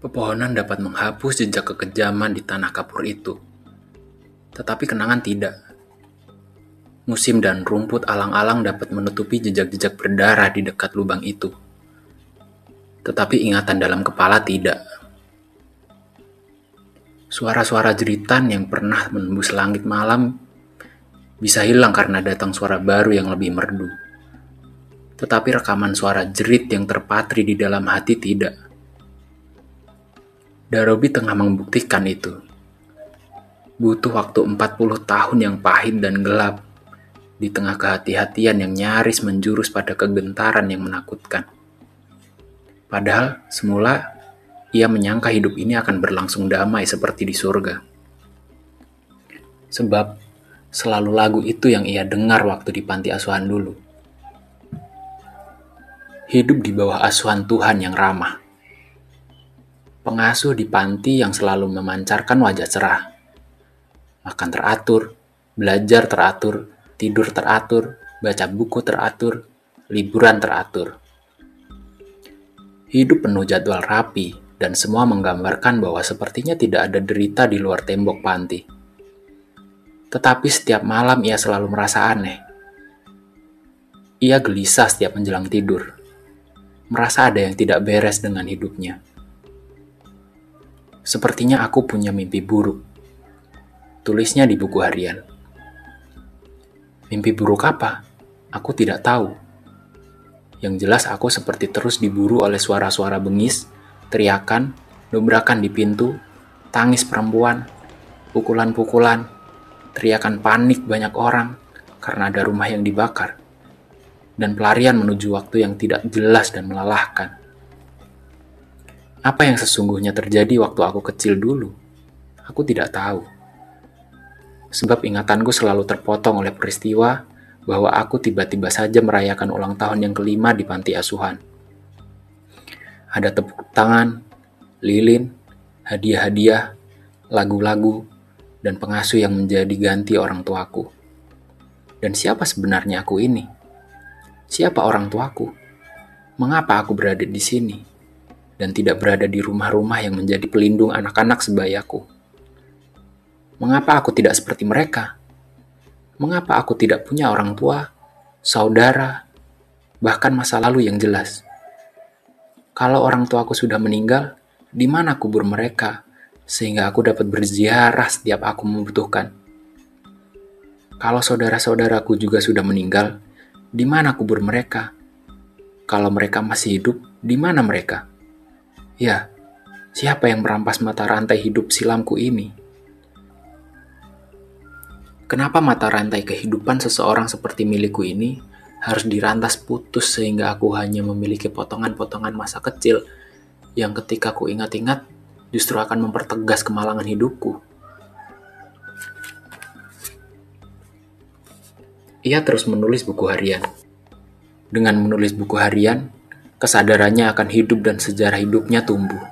Pepohonan dapat menghapus jejak kekejaman di tanah kapur itu. Tetapi kenangan tidak. Musim dan rumput alang-alang dapat menutupi jejak-jejak berdarah di dekat lubang itu. Tetapi ingatan dalam kepala tidak. Suara-suara jeritan yang pernah menembus langit malam bisa hilang karena datang suara baru yang lebih merdu. Tetapi rekaman suara jerit yang terpatri di dalam hati tidak Darobi tengah membuktikan itu. Butuh waktu 40 tahun yang pahit dan gelap di tengah kehati-hatian yang nyaris menjurus pada kegentaran yang menakutkan. Padahal semula ia menyangka hidup ini akan berlangsung damai seperti di surga. Sebab selalu lagu itu yang ia dengar waktu di panti asuhan dulu. Hidup di bawah asuhan Tuhan yang ramah pengasuh di panti yang selalu memancarkan wajah cerah. Makan teratur, belajar teratur, tidur teratur, baca buku teratur, liburan teratur. Hidup penuh jadwal rapi dan semua menggambarkan bahwa sepertinya tidak ada derita di luar tembok panti. Tetapi setiap malam ia selalu merasa aneh. Ia gelisah setiap menjelang tidur. Merasa ada yang tidak beres dengan hidupnya. Sepertinya aku punya mimpi buruk. Tulisnya di buku harian. Mimpi buruk apa? Aku tidak tahu. Yang jelas aku seperti terus diburu oleh suara-suara bengis, teriakan, dobrakan di pintu, tangis perempuan, pukulan-pukulan, teriakan panik banyak orang karena ada rumah yang dibakar, dan pelarian menuju waktu yang tidak jelas dan melelahkan. Apa yang sesungguhnya terjadi waktu aku kecil dulu? Aku tidak tahu. Sebab ingatanku selalu terpotong oleh peristiwa bahwa aku tiba-tiba saja merayakan ulang tahun yang kelima di panti asuhan. Ada tepuk tangan, lilin, hadiah-hadiah, lagu-lagu, dan pengasuh yang menjadi ganti orang tuaku. Dan siapa sebenarnya aku ini? Siapa orang tuaku? Mengapa aku berada di sini? Dan tidak berada di rumah-rumah yang menjadi pelindung anak-anak sebayaku. Mengapa aku tidak seperti mereka? Mengapa aku tidak punya orang tua, saudara, bahkan masa lalu yang jelas? Kalau orang tuaku sudah meninggal, di mana kubur mereka sehingga aku dapat berziarah setiap aku membutuhkan? Kalau saudara-saudaraku juga sudah meninggal, di mana kubur mereka? Kalau mereka masih hidup, di mana mereka? Ya, siapa yang merampas mata rantai hidup silamku ini? Kenapa mata rantai kehidupan seseorang seperti milikku ini harus dirantas putus sehingga aku hanya memiliki potongan-potongan masa kecil yang ketika ku ingat-ingat justru akan mempertegas kemalangan hidupku? Ia terus menulis buku harian. Dengan menulis buku harian, kesadarannya akan hidup dan sejarah hidupnya tumbuh.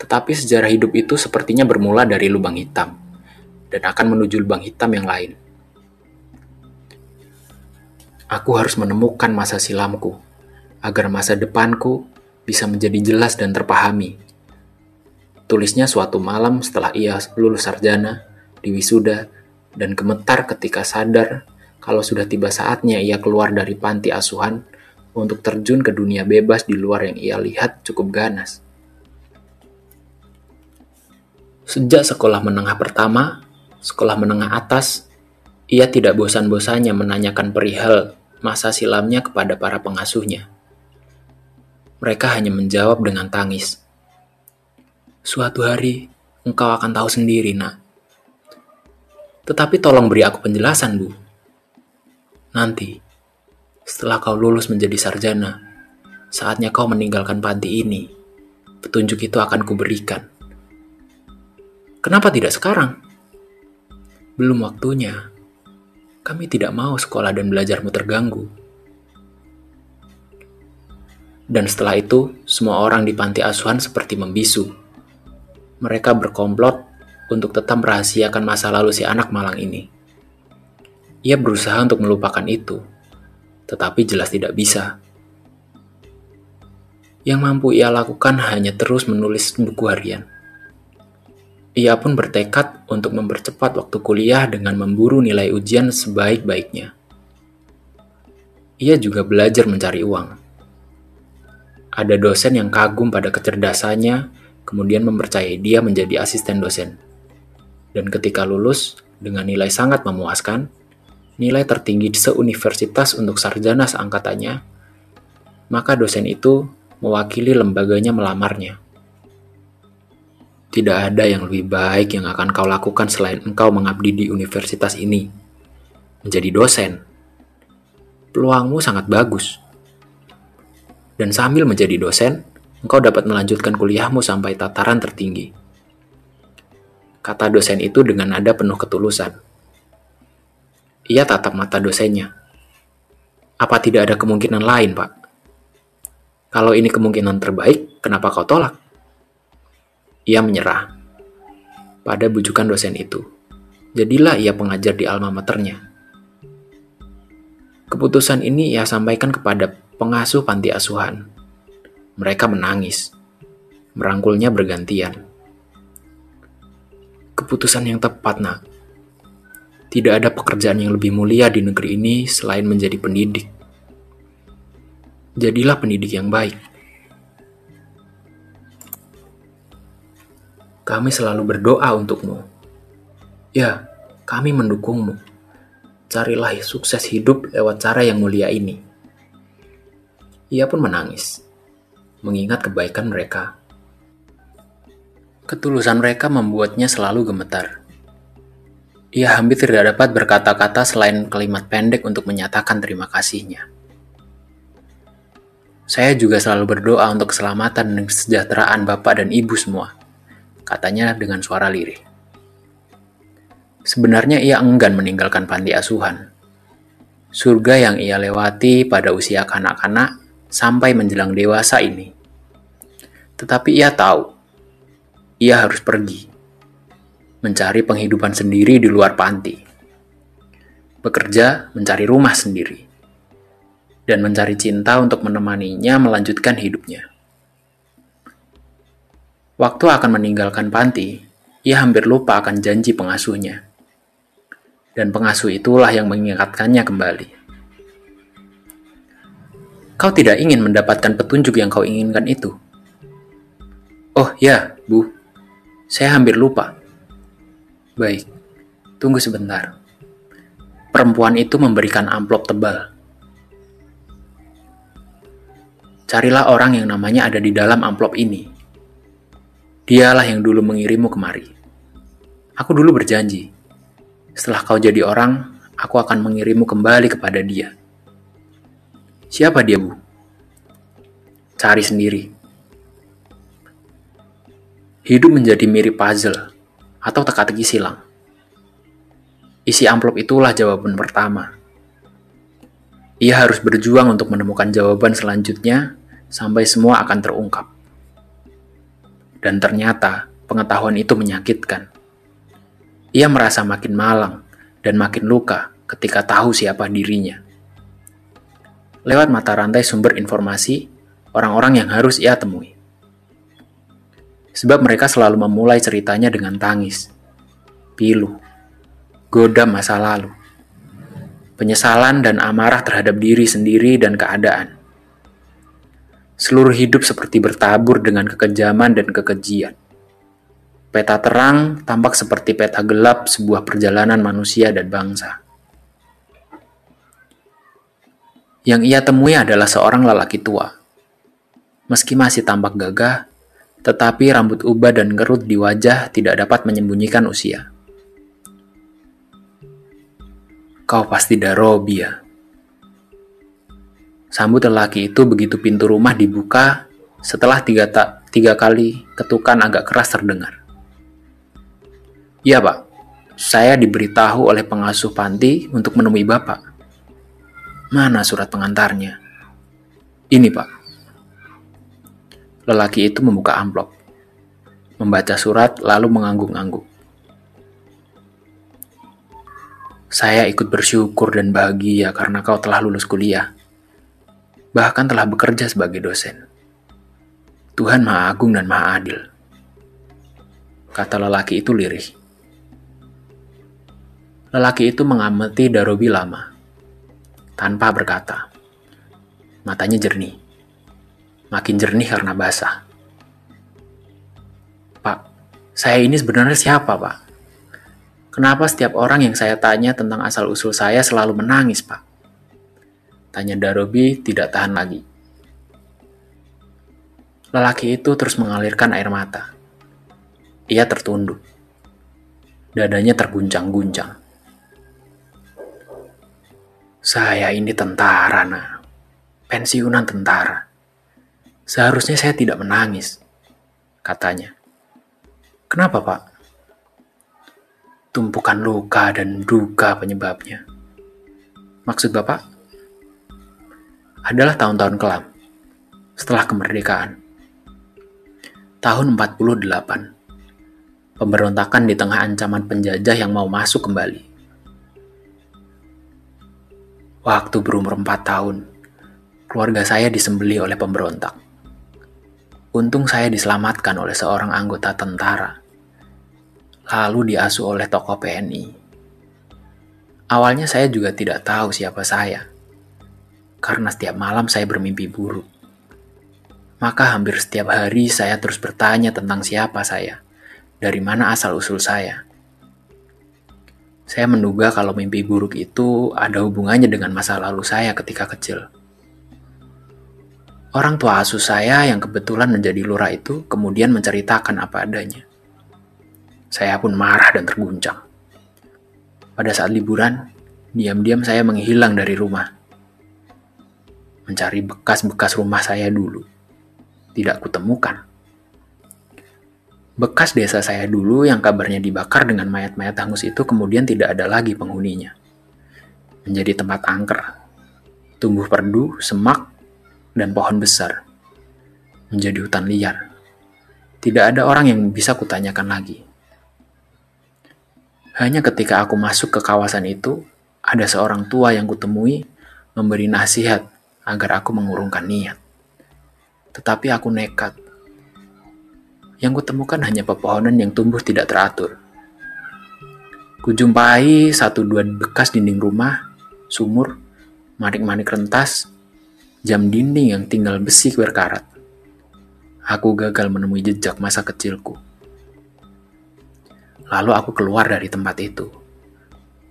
Tetapi sejarah hidup itu sepertinya bermula dari lubang hitam dan akan menuju lubang hitam yang lain. Aku harus menemukan masa silamku agar masa depanku bisa menjadi jelas dan terpahami. Tulisnya suatu malam setelah ia lulus sarjana di wisuda dan gemetar ketika sadar kalau sudah tiba saatnya ia keluar dari panti asuhan untuk terjun ke dunia bebas di luar yang ia lihat cukup ganas. Sejak sekolah menengah pertama, sekolah menengah atas, ia tidak bosan-bosannya menanyakan perihal masa silamnya kepada para pengasuhnya. Mereka hanya menjawab dengan tangis. Suatu hari, engkau akan tahu sendiri, nak. Tetapi tolong beri aku penjelasan, Bu. Nanti, setelah kau lulus menjadi sarjana, saatnya kau meninggalkan panti ini. Petunjuk itu akan kuberikan. Kenapa tidak sekarang? Belum waktunya. Kami tidak mau sekolah dan belajarmu terganggu. Dan setelah itu, semua orang di panti asuhan seperti membisu. Mereka berkomplot untuk tetap merahasiakan masa lalu si anak malang ini. Ia berusaha untuk melupakan itu, tetapi jelas tidak bisa. Yang mampu ia lakukan hanya terus menulis buku harian. Ia pun bertekad untuk mempercepat waktu kuliah dengan memburu nilai ujian sebaik-baiknya. Ia juga belajar mencari uang. Ada dosen yang kagum pada kecerdasannya, kemudian mempercayai dia menjadi asisten dosen. Dan ketika lulus, dengan nilai sangat memuaskan, nilai tertinggi seuniversitas untuk sarjana seangkatannya, maka dosen itu mewakili lembaganya melamarnya. Tidak ada yang lebih baik yang akan kau lakukan selain engkau mengabdi di universitas ini. Menjadi dosen. Peluangmu sangat bagus. Dan sambil menjadi dosen, engkau dapat melanjutkan kuliahmu sampai tataran tertinggi. Kata dosen itu dengan nada penuh ketulusan. Ia tatap mata dosennya. Apa tidak ada kemungkinan lain, Pak? Kalau ini kemungkinan terbaik, kenapa kau tolak? Ia menyerah pada bujukan dosen itu. Jadilah ia pengajar di alma maternya. Keputusan ini ia sampaikan kepada pengasuh panti asuhan. Mereka menangis, merangkulnya bergantian. Keputusan yang tepat, nak. Tidak ada pekerjaan yang lebih mulia di negeri ini selain menjadi pendidik. Jadilah pendidik yang baik. Kami selalu berdoa untukmu. Ya, kami mendukungmu. Carilah sukses hidup lewat cara yang mulia ini. Ia pun menangis, mengingat kebaikan mereka. Ketulusan mereka membuatnya selalu gemetar. Ia hampir tidak dapat berkata-kata selain kalimat pendek untuk menyatakan terima kasihnya. Saya juga selalu berdoa untuk keselamatan dan kesejahteraan Bapak dan Ibu semua, katanya dengan suara lirih. Sebenarnya ia enggan meninggalkan panti asuhan. Surga yang ia lewati pada usia kanak-kanak sampai menjelang dewasa ini. Tetapi ia tahu, ia harus pergi mencari penghidupan sendiri di luar panti, bekerja mencari rumah sendiri, dan mencari cinta untuk menemaninya melanjutkan hidupnya. Waktu akan meninggalkan panti, ia hampir lupa akan janji pengasuhnya. Dan pengasuh itulah yang mengingatkannya kembali. Kau tidak ingin mendapatkan petunjuk yang kau inginkan itu. Oh ya, Bu, saya hampir lupa. Baik, tunggu sebentar. Perempuan itu memberikan amplop tebal. Carilah orang yang namanya ada di dalam amplop ini. Dialah yang dulu mengirimu kemari. Aku dulu berjanji, setelah kau jadi orang, aku akan mengirimu kembali kepada dia. Siapa dia, Bu? Cari sendiri. Hidup menjadi mirip puzzle atau teka-teki silang. Isi amplop itulah jawaban pertama. Ia harus berjuang untuk menemukan jawaban selanjutnya sampai semua akan terungkap. Dan ternyata pengetahuan itu menyakitkan. Ia merasa makin malang dan makin luka ketika tahu siapa dirinya. Lewat mata rantai sumber informasi, orang-orang yang harus ia temui. Sebab mereka selalu memulai ceritanya dengan tangis, pilu, goda masa lalu, penyesalan dan amarah terhadap diri sendiri dan keadaan. Seluruh hidup seperti bertabur dengan kekejaman dan kekejian. Peta terang tampak seperti peta gelap sebuah perjalanan manusia dan bangsa. Yang ia temui adalah seorang lelaki tua. Meski masih tampak gagah, tetapi rambut ubah dan gerut di wajah tidak dapat menyembunyikan usia. Kau pasti Darobi ya. Sambut lelaki itu begitu pintu rumah dibuka setelah tiga, ta tiga kali ketukan agak keras terdengar. Iya pak, saya diberitahu oleh pengasuh panti untuk menemui bapak. Mana surat pengantarnya? Ini pak. Lelaki itu membuka amplop, membaca surat, lalu mengangguk-angguk. Saya ikut bersyukur dan bahagia karena kau telah lulus kuliah, bahkan telah bekerja sebagai dosen. Tuhan Maha Agung dan Maha Adil. Kata lelaki itu lirih. Lelaki itu mengamati Darobi lama, tanpa berkata. Matanya jernih. Makin jernih karena basah. Pak, saya ini sebenarnya siapa, Pak? Kenapa setiap orang yang saya tanya tentang asal-usul saya selalu menangis, Pak? Tanya Darobi tidak tahan lagi. Lelaki itu terus mengalirkan air mata. Ia tertunduk. Dadanya terguncang-guncang. Saya ini tentara, nak. Pensiunan tentara. Seharusnya saya tidak menangis, katanya. Kenapa, Pak? Tumpukan luka dan duka penyebabnya. Maksud Bapak? Adalah tahun-tahun kelam, setelah kemerdekaan tahun 48. Pemberontakan di tengah ancaman penjajah yang mau masuk kembali. Waktu berumur 4 tahun, keluarga saya disembeli oleh pemberontak. Untung saya diselamatkan oleh seorang anggota tentara, lalu diasuh oleh tokoh PNI. Awalnya saya juga tidak tahu siapa saya, karena setiap malam saya bermimpi buruk maka hampir setiap hari saya terus bertanya tentang siapa saya, dari mana asal-usul saya. Saya menduga kalau mimpi buruk itu ada hubungannya dengan masa lalu saya ketika kecil. Orang tua asuh saya yang kebetulan menjadi lurah itu kemudian menceritakan apa adanya. Saya pun marah dan terguncang. Pada saat liburan, diam-diam saya menghilang dari rumah. Mencari bekas-bekas rumah saya dulu tidak kutemukan. Bekas desa saya dulu yang kabarnya dibakar dengan mayat-mayat hangus itu kemudian tidak ada lagi penghuninya. Menjadi tempat angker, tumbuh perdu, semak, dan pohon besar. Menjadi hutan liar. Tidak ada orang yang bisa kutanyakan lagi. Hanya ketika aku masuk ke kawasan itu, ada seorang tua yang kutemui memberi nasihat agar aku mengurungkan niat tetapi aku nekat. Yang kutemukan hanya pepohonan yang tumbuh tidak teratur. Kujumpai satu dua bekas dinding rumah, sumur, manik-manik rentas, jam dinding yang tinggal besi berkarat. Aku gagal menemui jejak masa kecilku. Lalu aku keluar dari tempat itu.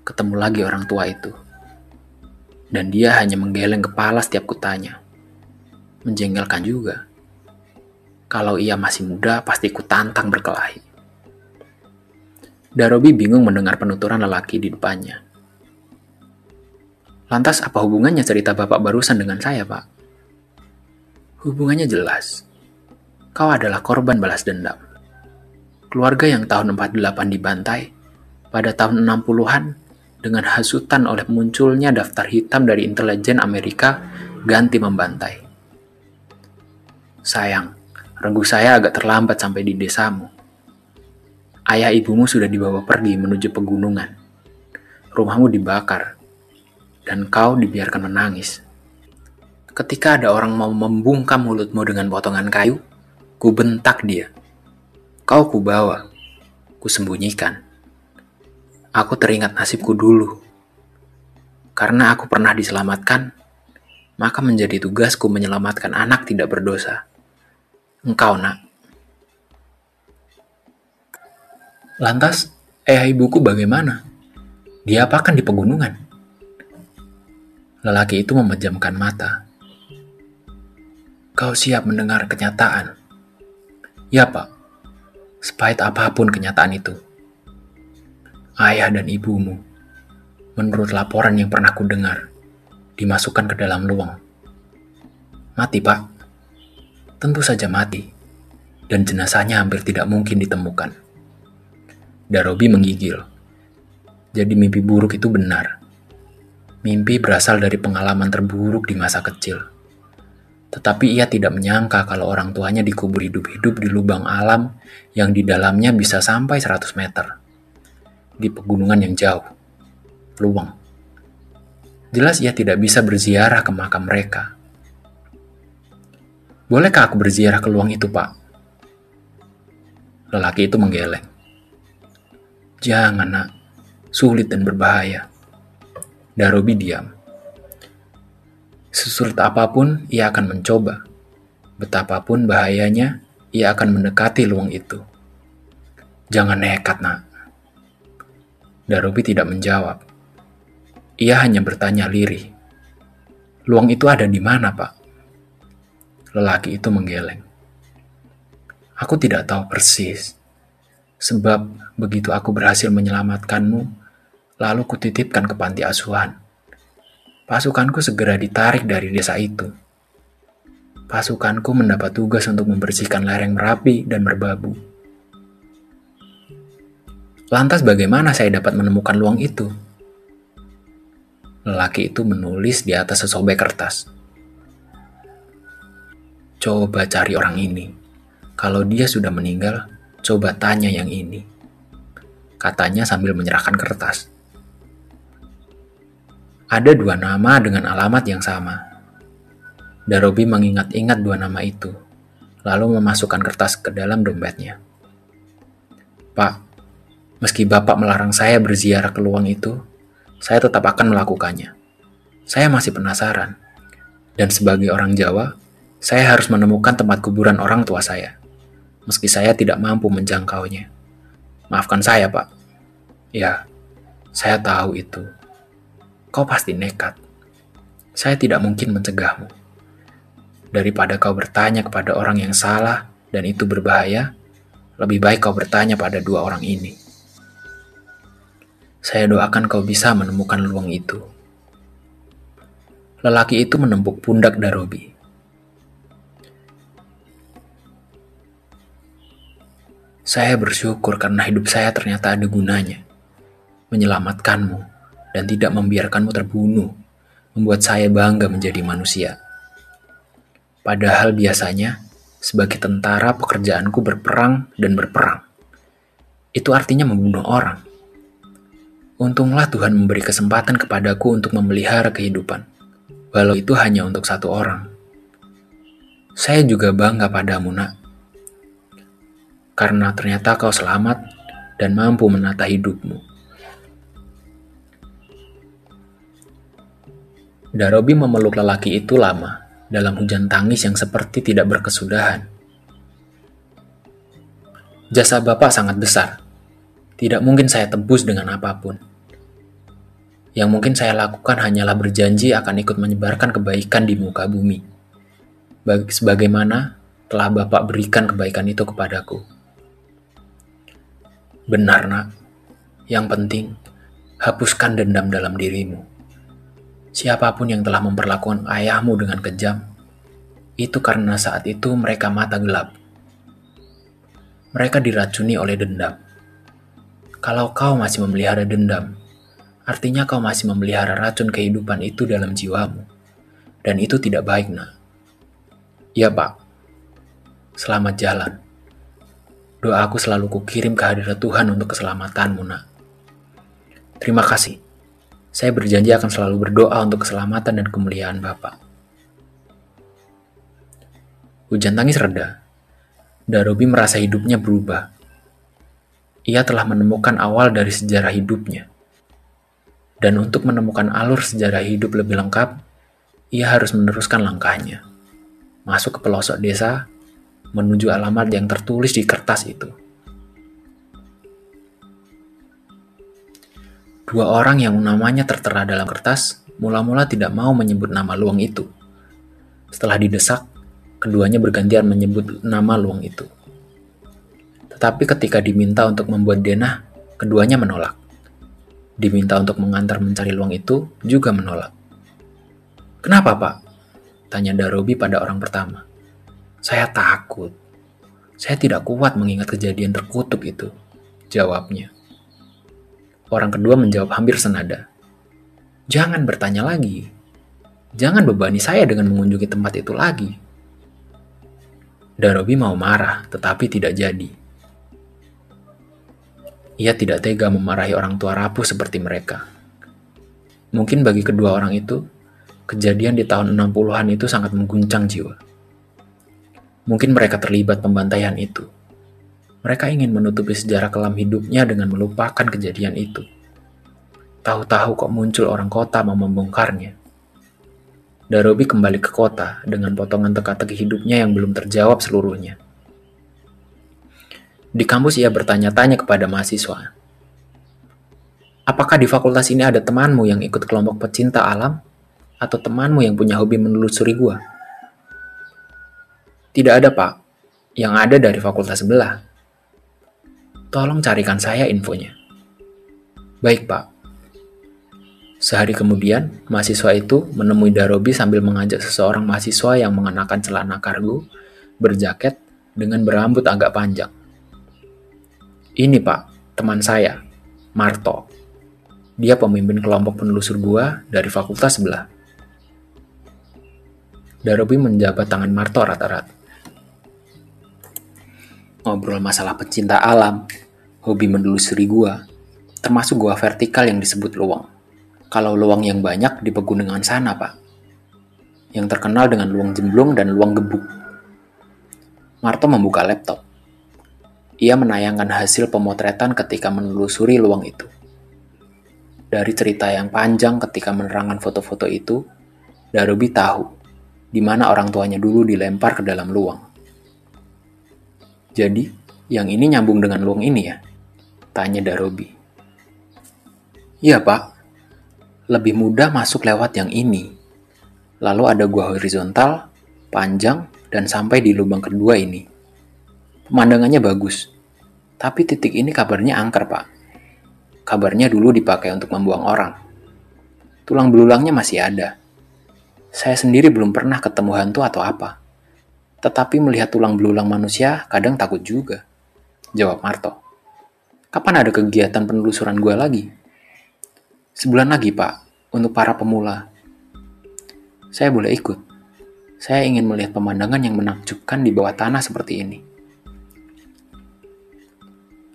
Ketemu lagi orang tua itu. Dan dia hanya menggeleng kepala setiap kutanya menjengkelkan juga. Kalau ia masih muda, pasti ku tantang berkelahi. Darobi bingung mendengar penuturan lelaki di depannya. Lantas apa hubungannya cerita bapak barusan dengan saya, pak? Hubungannya jelas. Kau adalah korban balas dendam. Keluarga yang tahun 48 dibantai, pada tahun 60-an dengan hasutan oleh munculnya daftar hitam dari intelijen Amerika ganti membantai. Sayang, renggu saya agak terlambat sampai di desamu. Ayah ibumu sudah dibawa pergi menuju pegunungan. Rumahmu dibakar, dan kau dibiarkan menangis. Ketika ada orang mau membungkam mulutmu dengan potongan kayu, ku bentak dia. Kau ku bawa, ku sembunyikan. Aku teringat nasibku dulu. Karena aku pernah diselamatkan, maka menjadi tugasku menyelamatkan anak tidak berdosa. Engkau, nak. Lantas, ayah ibuku bagaimana? Dia apakan di pegunungan? Lelaki itu memejamkan mata. Kau siap mendengar kenyataan? Ya, Pak. Sepahit apa pun kenyataan itu. Ayah dan ibumu, menurut laporan yang pernah ku dengar, dimasukkan ke dalam luang. Mati, Pak tentu saja mati, dan jenazahnya hampir tidak mungkin ditemukan. Darobi menggigil. Jadi mimpi buruk itu benar. Mimpi berasal dari pengalaman terburuk di masa kecil. Tetapi ia tidak menyangka kalau orang tuanya dikubur hidup-hidup di lubang alam yang di dalamnya bisa sampai 100 meter. Di pegunungan yang jauh. Luang. Jelas ia tidak bisa berziarah ke makam mereka Bolehkah aku berziarah ke luang itu, Pak? Lelaki itu menggeleng. Jangan, nak. Sulit dan berbahaya. Darobi diam. Sesulit apa pun, ia akan mencoba. Betapapun bahayanya, ia akan mendekati luang itu. Jangan nekat, nak. Darobi tidak menjawab. Ia hanya bertanya lirih. Luang itu ada di mana, Pak? Lelaki itu menggeleng. Aku tidak tahu persis. Sebab begitu aku berhasil menyelamatkanmu, lalu kutitipkan ke panti asuhan. Pasukanku segera ditarik dari desa itu. Pasukanku mendapat tugas untuk membersihkan lereng Merapi dan Merbabu. Lantas bagaimana saya dapat menemukan luang itu? Lelaki itu menulis di atas sesobek kertas. Coba cari orang ini. Kalau dia sudah meninggal, coba tanya yang ini. Katanya sambil menyerahkan kertas. Ada dua nama dengan alamat yang sama. Darobi mengingat-ingat dua nama itu, lalu memasukkan kertas ke dalam dompetnya. Pak, meski Bapak melarang saya berziarah ke luang itu, saya tetap akan melakukannya. Saya masih penasaran. Dan sebagai orang Jawa, saya harus menemukan tempat kuburan orang tua saya, meski saya tidak mampu menjangkaunya. Maafkan saya, Pak. Ya, saya tahu itu. Kau pasti nekat. Saya tidak mungkin mencegahmu. Daripada kau bertanya kepada orang yang salah dan itu berbahaya, lebih baik kau bertanya pada dua orang ini. Saya doakan kau bisa menemukan luang itu. Lelaki itu menempuk pundak Darobi. Saya bersyukur karena hidup saya ternyata ada gunanya. Menyelamatkanmu dan tidak membiarkanmu terbunuh, membuat saya bangga menjadi manusia. Padahal biasanya, sebagai tentara pekerjaanku berperang dan berperang. Itu artinya membunuh orang. Untunglah Tuhan memberi kesempatan kepadaku untuk memelihara kehidupan, walau itu hanya untuk satu orang. Saya juga bangga padamu, nak karena ternyata kau selamat dan mampu menata hidupmu. Darobi memeluk lelaki itu lama dalam hujan tangis yang seperti tidak berkesudahan. Jasa Bapak sangat besar. Tidak mungkin saya tebus dengan apa pun. Yang mungkin saya lakukan hanyalah berjanji akan ikut menyebarkan kebaikan di muka bumi. Sebagaimana telah Bapak berikan kebaikan itu kepadaku. Benar, Nak. Yang penting, hapuskan dendam dalam dirimu. Siapa pun yang telah memperlakukan ayahmu dengan kejam, itu karena saat itu mereka mata gelap. Mereka diracuni oleh dendam. Kalau kau masih memelihara dendam, artinya kau masih memelihara racun kehidupan itu dalam jiwamu. Dan itu tidak baik, nak. Ya, Pak. Selamat jalan. Doaku selalu kukirim ke hadirat Tuhan untuk keselamatanmu, nak. Terima kasih. Saya berjanji akan selalu berdoa untuk keselamatan dan kemuliaan Bapak. Hujan tangis reda. Darobi merasa hidupnya berubah. Ia telah menemukan awal dari sejarah hidupnya. Dan untuk menemukan alur sejarah hidup lebih lengkap, ia harus meneruskan langkahnya. Masuk ke pelosok desa menuju alamat yang tertulis di kertas itu. Dua orang yang namanya tertera dalam kertas mula-mula tidak mau menyebut nama luang itu. Setelah didesak, keduanya bergantian menyebut nama luang itu. Tetapi ketika diminta untuk membuat denah, keduanya menolak. Diminta untuk mengantar mencari luang itu juga menolak. Kenapa, Pak? Tanya Darobi pada orang pertama. Saya takut. Saya tidak kuat mengingat kejadian terkutuk itu. Jawabnya. Orang kedua menjawab hampir senada. Jangan bertanya lagi. Jangan bebani saya dengan mengunjungi tempat itu lagi. Darobi mau marah, tetapi tidak jadi. Ia tidak tega memarahi orang tua rapuh seperti mereka. Mungkin bagi kedua orang itu, kejadian di tahun 60-an itu sangat mengguncang jiwa. Mungkin mereka terlibat pembantaian itu. Mereka ingin menutupi sejarah kelam hidupnya dengan melupakan kejadian itu. Tahu-tahu kok muncul orang kota mau membongkarnya. Darobi kembali ke kota dengan potongan teka-teki hidupnya yang belum terjawab seluruhnya. Di kampus ia bertanya-tanya kepada mahasiswa. Apakah di fakultas ini ada temanmu yang ikut kelompok pecinta alam? Atau temanmu yang punya hobi menelusuri gua? Tidak ada, Pak. Yang ada dari fakultas sebelah. Tolong carikan saya infonya. Baik, Pak. Sehari kemudian, mahasiswa itu menemui Darobi sambil mengajak seseorang mahasiswa yang mengenakan celana kargo, berjaket, dengan berambut agak panjang. Ini pak, teman saya, Marto. Dia pemimpin kelompok penelusur gua dari fakultas sebelah. Darobi menjabat tangan Marto rata-rata ngobrol masalah pecinta alam, hobi menelusuri gua, termasuk gua vertikal yang disebut luang. Kalau luang yang banyak di pegunungan sana, Pak. Yang terkenal dengan luang jemblung dan luang gebuk. Marto membuka laptop. Ia menayangkan hasil pemotretan ketika menelusuri luang itu. Dari cerita yang panjang ketika menerangkan foto-foto itu, Darobi tahu di mana orang tuanya dulu dilempar ke dalam luang. Jadi, yang ini nyambung dengan luang ini ya? Tanya Darobi. Iya pak, lebih mudah masuk lewat yang ini. Lalu ada gua horizontal, panjang, dan sampai di lubang kedua ini. Pemandangannya bagus, tapi titik ini kabarnya angker pak. Kabarnya dulu dipakai untuk membuang orang. Tulang belulangnya masih ada. Saya sendiri belum pernah ketemu hantu atau apa. Tetapi melihat tulang belulang manusia, kadang takut juga. Jawab Marto. Kapan ada kegiatan penelusuran gue lagi? Sebulan lagi, Pak, untuk para pemula. Saya boleh ikut. Saya ingin melihat pemandangan yang menakjubkan di bawah tanah seperti ini.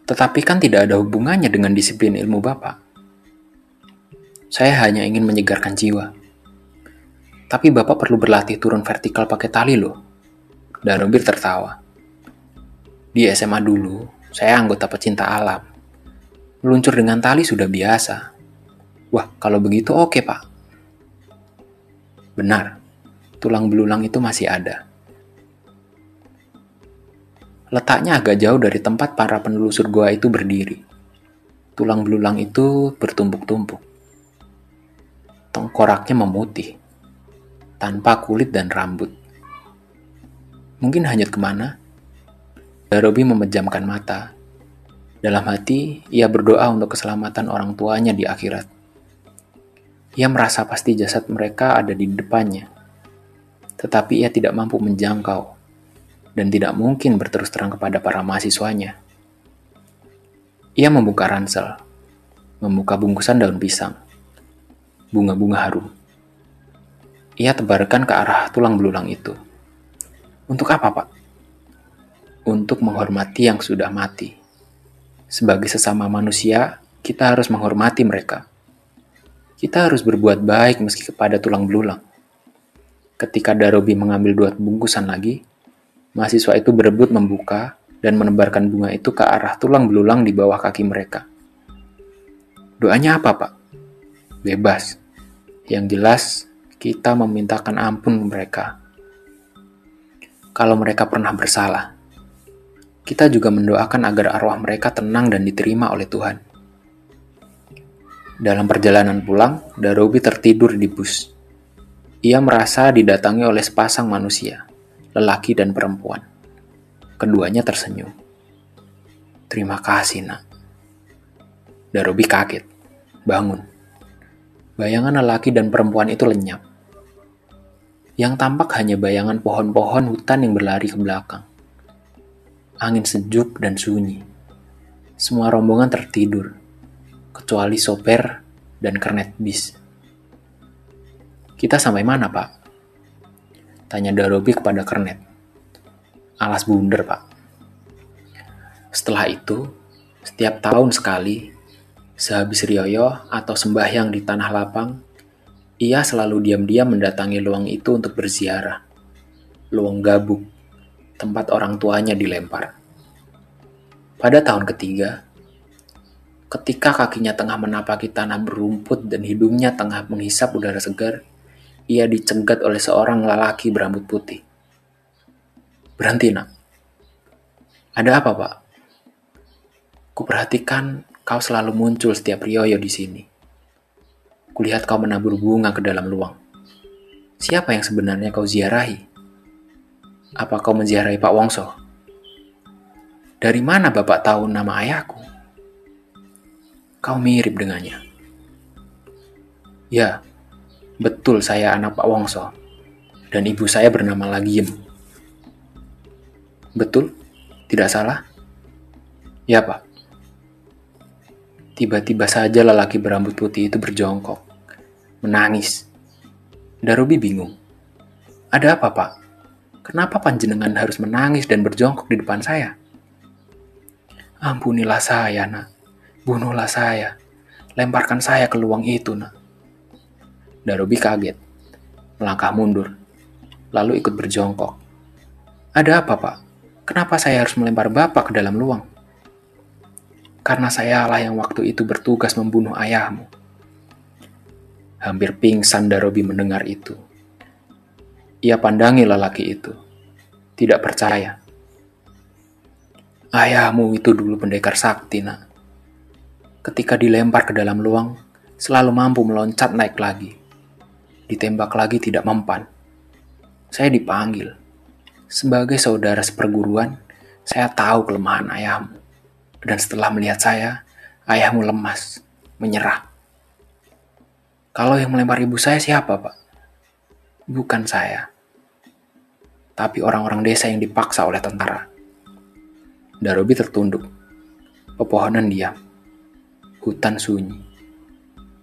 Tetapi kan tidak ada hubungannya dengan disiplin ilmu Bapak. Saya hanya ingin menyegarkan jiwa. Tapi Bapak perlu berlatih turun vertikal pakai tali loh. Dan Rubir tertawa. Di SMA dulu, saya anggota pecinta alam. Meluncur dengan tali sudah biasa. Wah, kalau begitu oke, Pak. Benar, tulang belulang itu masih ada. Letaknya agak jauh dari tempat para penelusur gua itu berdiri. Tulang belulang itu bertumpuk-tumpuk. Tengkoraknya memutih, tanpa kulit dan rambut. Mungkin hanyut ke mana? Darobi memejamkan mata. Dalam hati, ia berdoa untuk keselamatan orang tuanya di akhirat. Ia merasa pasti jasad mereka ada di depannya. Tetapi ia tidak mampu menjangkau dan tidak mungkin berterus terang kepada para mahasiswanya. Ia membuka ransel, membuka bungkusan daun pisang, bunga-bunga harum. Ia tebarkan ke arah tulang belulang itu. Untuk apa, Pak? Untuk menghormati yang sudah mati. Sebagai sesama manusia, kita harus menghormati mereka. Kita harus berbuat baik meski kepada tulang belulang. Ketika Darobi mengambil dua bungkusan lagi, mahasiswa itu berebut membuka dan menebarkan bunga itu ke arah tulang belulang di bawah kaki mereka. Doanya apa, Pak? Bebas. Yang jelas, kita memintakan ampun mereka kalau mereka pernah bersalah. Kita juga mendoakan agar arwah mereka tenang dan diterima oleh Tuhan. Dalam perjalanan pulang, Darobi tertidur di bus. Ia merasa didatangi oleh sepasang manusia, lelaki dan perempuan. Keduanya tersenyum. Terima kasih, nak. Darobi kaget, bangun. Bayangan lelaki dan perempuan itu lenyap yang tampak hanya bayangan pohon-pohon hutan yang berlari ke belakang. Angin sejuk dan sunyi. Semua rombongan tertidur, kecuali sopir dan kernet bis. Kita sampai mana, Pak? Tanya Darobi kepada kernet. Alas bundar, Pak. Setelah itu, setiap tahun sekali, sehabis Rioyo atau sembahyang di tanah lapang, ia selalu diam-diam mendatangi luang itu untuk berziarah. Luang gabuk, tempat orang tuanya dilempar. Pada tahun ketiga, ketika kakinya tengah menapaki tanah berumput dan hidungnya tengah menghisap udara segar, ia dicegat oleh seorang lelaki berambut putih. Berhenti, nak. Ada apa, Pak? Kuperhatikan kau selalu muncul setiap rioyo di sini. Kulihat kau menabur bunga ke dalam luang. Siapa yang sebenarnya kau ziarahi? Apa kau menziarahi Pak Wongso? Dari mana Bapak tahu nama ayahku? Kau mirip dengannya. Ya, betul saya anak Pak Wongso. Dan ibu saya bernama Lagiem. Betul? Tidak salah? Ya, Pak. Tiba-tiba saja lelaki berambut putih itu berjongkok, menangis. Darobi bingung. Ada apa, Pak? Kenapa panjenengan harus menangis dan berjongkok di depan saya? Ampunilah saya, nak. Bunuhlah saya. Lemparkan saya ke luang itu, nak. Darobi kaget. Melangkah mundur. Lalu ikut berjongkok. Ada apa, Pak? Kenapa saya harus melempar Bapak ke dalam luang? Karena sayalah yang waktu itu bertugas membunuh ayahmu. Hampir pingsan Darobi mendengar itu. Ia pandangi lelaki itu. Tidak percaya. Ayahmu itu dulu pendekar sakti, nak. Ketika dilempar ke dalam luang, selalu mampu meloncat naik lagi. Ditembak lagi tidak mempan. Saya dipanggil sebagai saudara seperguruan, saya tahu kelemahan ayahmu. Dan setelah melihat saya, ayahmu lemas, menyerah. Kalau yang melempar ibu saya siapa, Pak? Bukan saya. Tapi orang-orang desa yang dipaksa oleh tentara. Darobi tertunduk. Pepohonan diam. Hutan sunyi.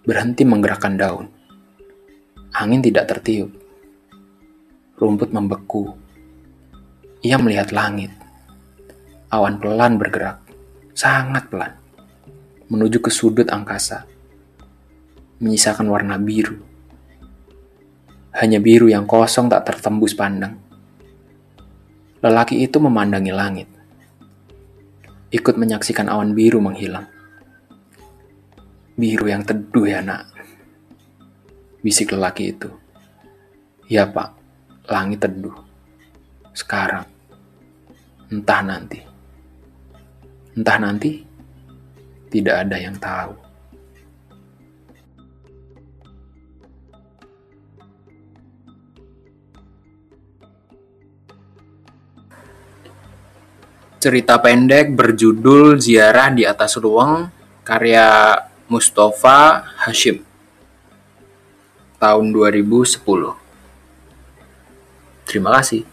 Berhenti menggerakkan daun. Angin tidak tertiup. Rumput membeku ia melihat langit. Awan pelan bergerak, sangat pelan, menuju ke sudut angkasa, menyisakan warna biru. Hanya biru yang kosong tak tertembus pandang. Lelaki itu memandangi langit, ikut menyaksikan awan biru menghilang. Biru yang teduh ya nak, bisik lelaki itu. Ya pak, langit teduh sekarang, entah nanti. Entah nanti, tidak ada yang tahu. Cerita pendek berjudul Ziarah di Atas Ruang karya Mustafa Hashim tahun 2010. Terima kasih.